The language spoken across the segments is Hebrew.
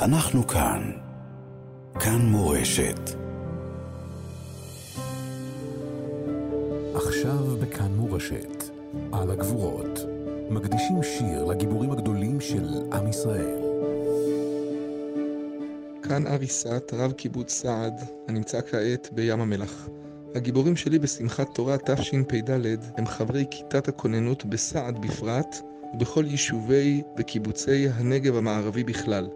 אנחנו כאן. כאן מורשת. עכשיו בכאן מורשת, על הגבורות, מקדישים שיר לגיבורים הגדולים של עם ישראל. כאן אריסת, רב קיבוץ סעד, הנמצא כעת בים המלח. הגיבורים שלי בשמחת תורה תשפ"ד הם חברי כיתת הכוננות בסעד בפרט, ובכל יישובי וקיבוצי הנגב המערבי בכלל.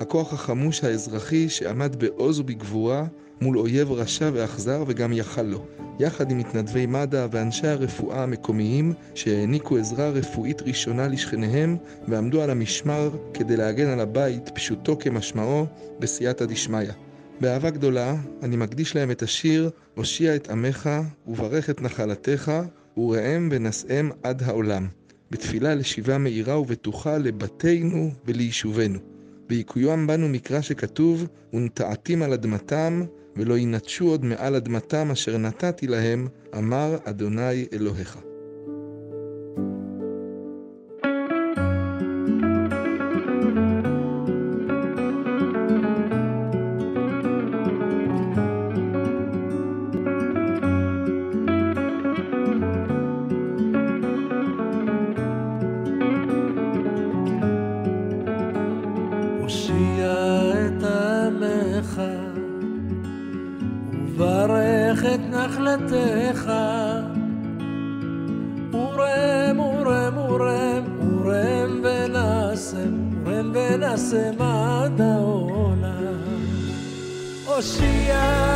הכוח החמוש האזרחי שעמד בעוז ובגבורה מול אויב רשע ואכזר וגם יכל לו, יחד עם מתנדבי מד"א ואנשי הרפואה המקומיים שהעניקו עזרה רפואית ראשונה לשכניהם ועמדו על המשמר כדי להגן על הבית פשוטו כמשמעו בסייעתא דשמיא. באהבה גדולה אני מקדיש להם את השיר "הושיע את עמך וברך את נחלתך וראם ונשאם עד העולם", בתפילה לשיבה מהירה ובטוחה לבתינו וליישובנו. ויקוים בנו מקרא שכתוב, ונטעתים על אדמתם, ולא ינטשו עוד מעל אדמתם אשר נתתי להם, אמר אדוני אלוהיך. וברך את נחלתך. ורם, ורם, ורם, ורם ונשם, ורם ונשם עד העולם. הושיע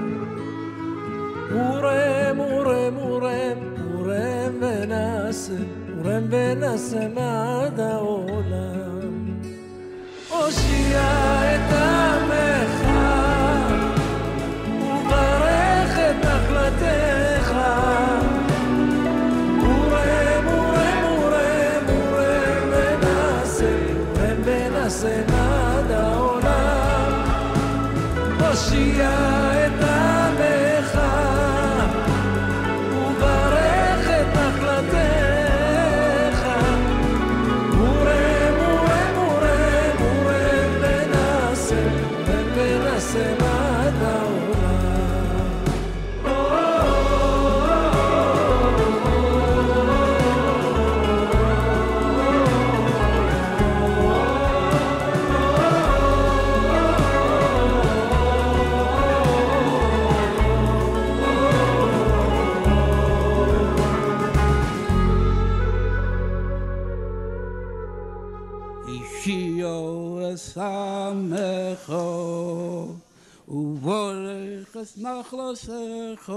ורם, ורם, ורם, ורם ונשם, ורם ונשם עד העולם. הושיע את עמך, וברך את נחלתך. ורם, ורם, ורם, ורם ונשם, ורם ונשם עד העולם. הושיע השיעו אסמכו ובורך את נחלתךו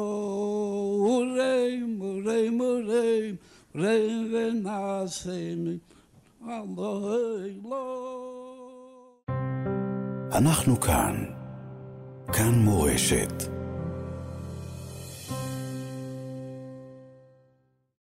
ורם ורם ורם רם ונעשם אלוהי לא אנחנו כאן. כאן מורשת.